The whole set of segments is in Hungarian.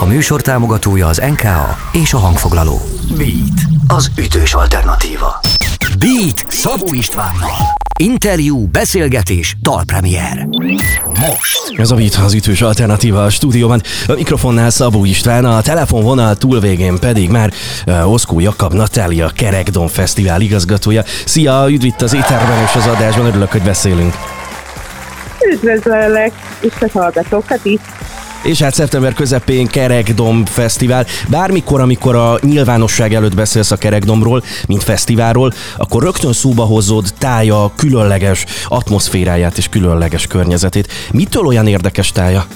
A műsor támogatója az NKA és a hangfoglaló. Beat, az ütős alternatíva. Beat Szabó Istvánnal. Interjú, beszélgetés, dalpremier. Most. Ez a Beat az ütős alternatíva a stúdióban. A mikrofonnál Szabó István, a telefonvonal túlvégén pedig már uh, Oszkó Jakab Natália Kerekdom Fesztivál igazgatója. Szia, üdv itt az éterben és az adásban, örülök, hogy beszélünk. Üdvözöllek, és a hallgatókat is. És hát szeptember közepén Kerekdom Fesztivál. Bármikor, amikor a nyilvánosság előtt beszélsz a Kerekdomról, mint fesztiválról, akkor rögtön szóba hozod tája különleges atmoszféráját és különleges környezetét. Mitől olyan érdekes tája?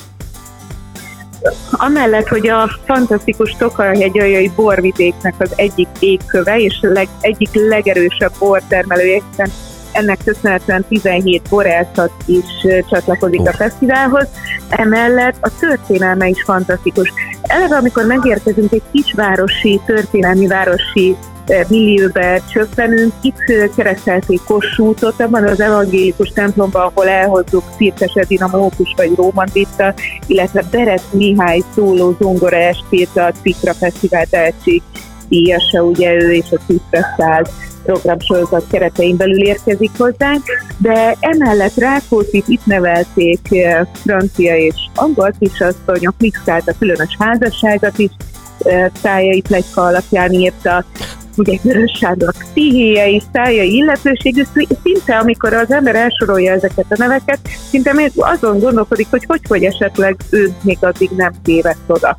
Amellett, hogy a fantasztikus Tokahegy borvidéknek az egyik égköve és leg, egyik legerősebb bortermelője, hiszen ennek köszönhetően 17 borászat is csatlakozik a fesztiválhoz. Emellett a történelme is fantasztikus. Eleve, amikor megérkezünk egy kisvárosi, történelmi városi millióbe csöppenünk. Itt keresztelték Kossuthot, abban az evangélikus templomban, ahol elhozzuk Cirkes Edina Mókus vagy Rómandita, illetve Beret Mihály szóló zongora estét a Cikra Fesztivál tehetség díjasa, ugye ő és a Cikra száz programsorozat keretein belül érkezik hozzánk, de emellett Rákóczit itt nevelték eh, francia és angol kisasszonyok, mixált a különös házasságot is, eh, tájai plegyka alapján írta, ugye Görös Sándor pszichéje és tájai illetőségű, szinte amikor az ember elsorolja ezeket a neveket, szinte még azon gondolkodik, hogy hogy, hogy esetleg ő még addig nem tévedt oda.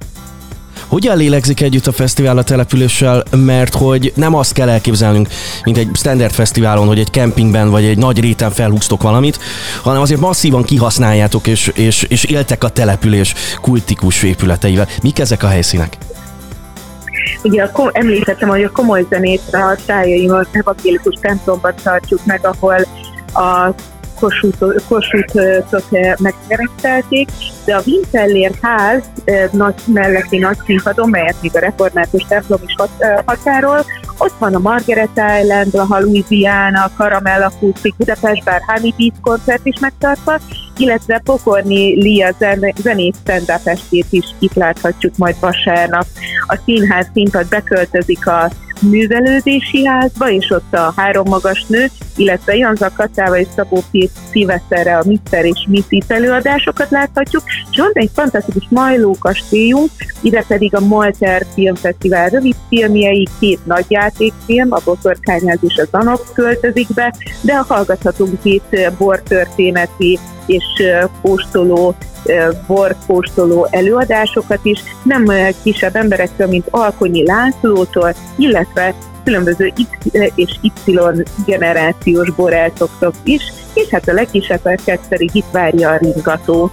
Hogyan lélegzik együtt a fesztivál a településsel, mert hogy nem azt kell elképzelnünk, mint egy standard fesztiválon, hogy egy kempingben vagy egy nagy réten felhúztok valamit, hanem azért masszívan kihasználjátok és, és, és éltek a település kultikus épületeivel. Mik ezek a helyszínek? Ugye a, említettem, hogy a komoly zenét a tájaim evangélikus templomban tartjuk meg, ahol a Kossuthot megkerestelték, de a Winterlér ház nagy, melletti nagy színpadon, melyet még a református templom is határol, ott van a Margaret Island, a Louisiana, a Caramel Acoustic Budapest bár Honey Beat koncert is megtartva, illetve Pokorni Lia zen- zenész stand is itt láthatjuk majd vasárnap. A színház színpad beköltözik a művelődési házba, és ott a három magas nő, illetve Janza Katával és Szabó Szilveszterre a Mr. és Mrs. előadásokat láthatjuk, és van egy fantasztikus Majló kastélyunk, ide pedig a Malter Filmfesztivál rövid filmjei, két nagy játékfilm, a Boszorkányház és a Zanok költözik be, de hallgathatunk itt bortörténeti és kóstoló borkóstoló előadásokat is, nem kisebb emberektől, mint Alkonyi Lászlótól, illetve különböző X és Y generációs borelszoktól is, és hát a legkisebbeket pedig itt várja a ringató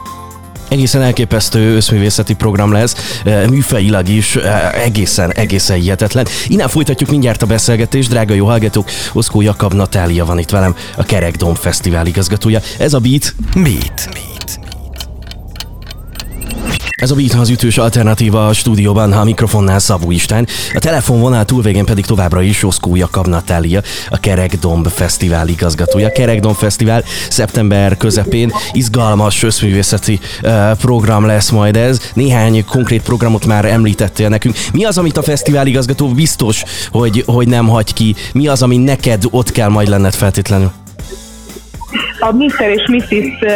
egészen elképesztő összművészeti program lesz, műfajilag is egészen, egészen hihetetlen. Innen folytatjuk mindjárt a beszélgetést, drága jó hallgatók, Oszkó Jakab Natália van itt velem, a Kerekdom Fesztivál igazgatója. Ez a Beat. Beat. Ez a Beat az ütős alternatíva a stúdióban, a mikrofonnál Szabó István, a telefonvonal túlvégén pedig továbbra is Oszkó Jakab Natália, a Kerekdomb Fesztivál igazgatója. Kerekdomb Fesztivál szeptember közepén izgalmas összművészeti uh, program lesz majd ez. Néhány konkrét programot már említettél nekünk. Mi az, amit a fesztivál igazgató biztos, hogy, hogy nem hagy ki? Mi az, ami neked ott kell majd lenned feltétlenül? A Mr. és Mrs.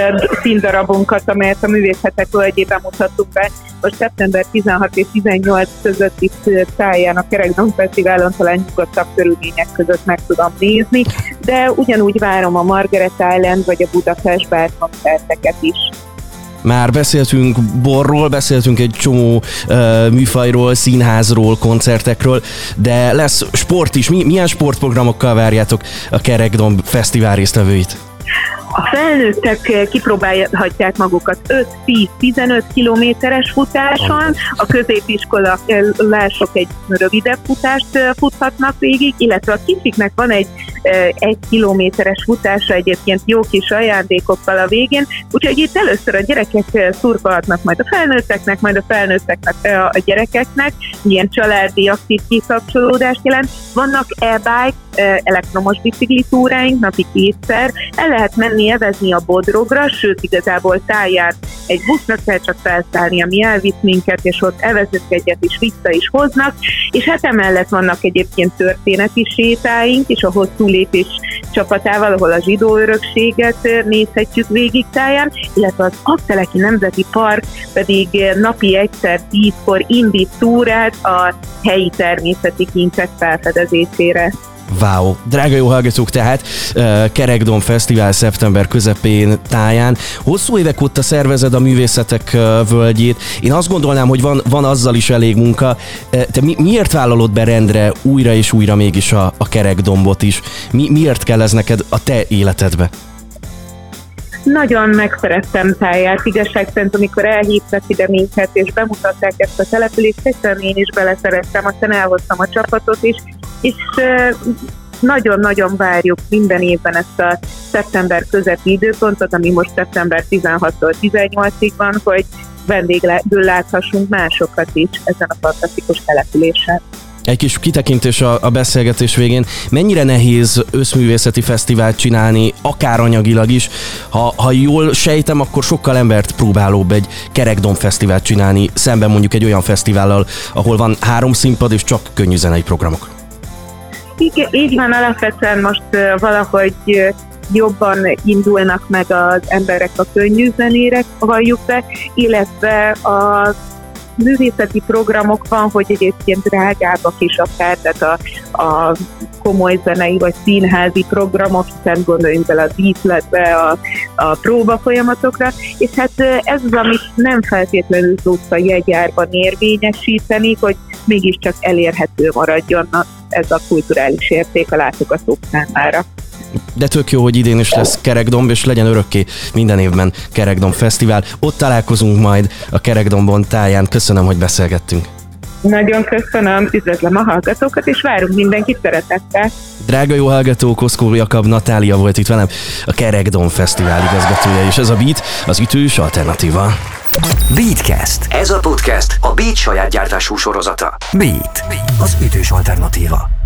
színdarabunkat, amelyet a művészetek völgyében mutattuk be, most szeptember 16 és 18 között itt táján a Kerekdom Fesztiválon talán nyugodtabb körülmények között meg tudom nézni, de ugyanúgy várom a Margaret Island vagy a Budapest Bár koncerteket is. Már beszéltünk borról, beszéltünk egy csomó uh, műfajról, színházról, koncertekről, de lesz sport is. Mi, milyen sportprogramokkal várjátok a Kerekdom Fesztivál résztvevőit? A felnőttek kipróbálhatják magukat 5-10-15 kilométeres futáson, a középiskola lások egy rövidebb futást futhatnak végig, illetve a kicsiknek van egy egy kilométeres futása egyébként jó kis ajándékokkal a végén, úgyhogy itt először a gyerekek szurkolhatnak majd a felnőtteknek, majd a felnőtteknek a gyerekeknek, ilyen családi aktív kikapcsolódást jelent. Vannak e-bike, elektromos biciklitúráink napi kétszer, el lehet menni evezni a Bodrogra, sőt igazából táján egy busznak kell csak felszállni, ami elvisz minket, és ott evezünk egyet is vissza is hoznak, és hát emellett vannak egyébként történeti sétáink, és a hosszú lépés csapatával, ahol a zsidó örökséget nézhetjük végig táján, illetve az Akteleki Nemzeti Park pedig napi egyszer tízkor indít túrát a helyi természeti kincsek felfedezésére. Wow, drága jó hallgatók, tehát Kerekdom Fesztivál szeptember közepén táján. Hosszú évek óta szervezed a művészetek uh, völgyét. Én azt gondolnám, hogy van, van azzal is elég munka. Te mi, miért vállalod be rendre újra és újra mégis a, a Kerekdombot is? Mi, miért kell ez neked a te életedbe? Nagyon megszerettem táját, igazság szerint, amikor elhívtak ide minket, és bemutatták ezt a települést, egyszerűen én is beleszerettem, aztán elhoztam a csapatot is, és nagyon-nagyon várjuk minden évben ezt a szeptember közepi időpontot, ami most szeptember 16-tól 18-ig van, hogy vendégül láthassunk másokat is ezen a fantasztikus településen. Egy kis kitekintés a beszélgetés végén. Mennyire nehéz összművészeti fesztivált csinálni, akár anyagilag is? Ha, ha jól sejtem, akkor sokkal embert próbálóbb egy kerekdom fesztivált csinálni, szemben mondjuk egy olyan fesztivállal, ahol van három színpad és csak könnyű zenei programok. Igen, így van, alapvetően most valahogy jobban indulnak meg az emberek a könnyű zenére, halljuk be, illetve a művészeti programok van, hogy egyébként drágábbak is akár, tehát a, a komoly zenei vagy színházi programok, hiszen gondoljunk bele a díszletbe, a, a próba folyamatokra, és hát ez az, amit nem feltétlenül tudsz a jegyárban érvényesíteni, hogy mégiscsak elérhető maradjon ez a kulturális érték a látogatók számára de tök jó, hogy idén is lesz Kerekdomb, és legyen örökké minden évben Kerekdomb Fesztivál. Ott találkozunk majd a Kerekdombon táján. Köszönöm, hogy beszélgettünk. Nagyon köszönöm, üdvözlöm a hallgatókat, és várunk mindenkit szeretettel. Drága jó hallgató, Koszkó Jakab Natália volt itt velem, a Kerekdom Fesztivál igazgatója, és ez a Beat, az ütős alternatíva. Beatcast. Ez a podcast a Beat saját gyártású sorozata. Beat, az ütős alternatíva.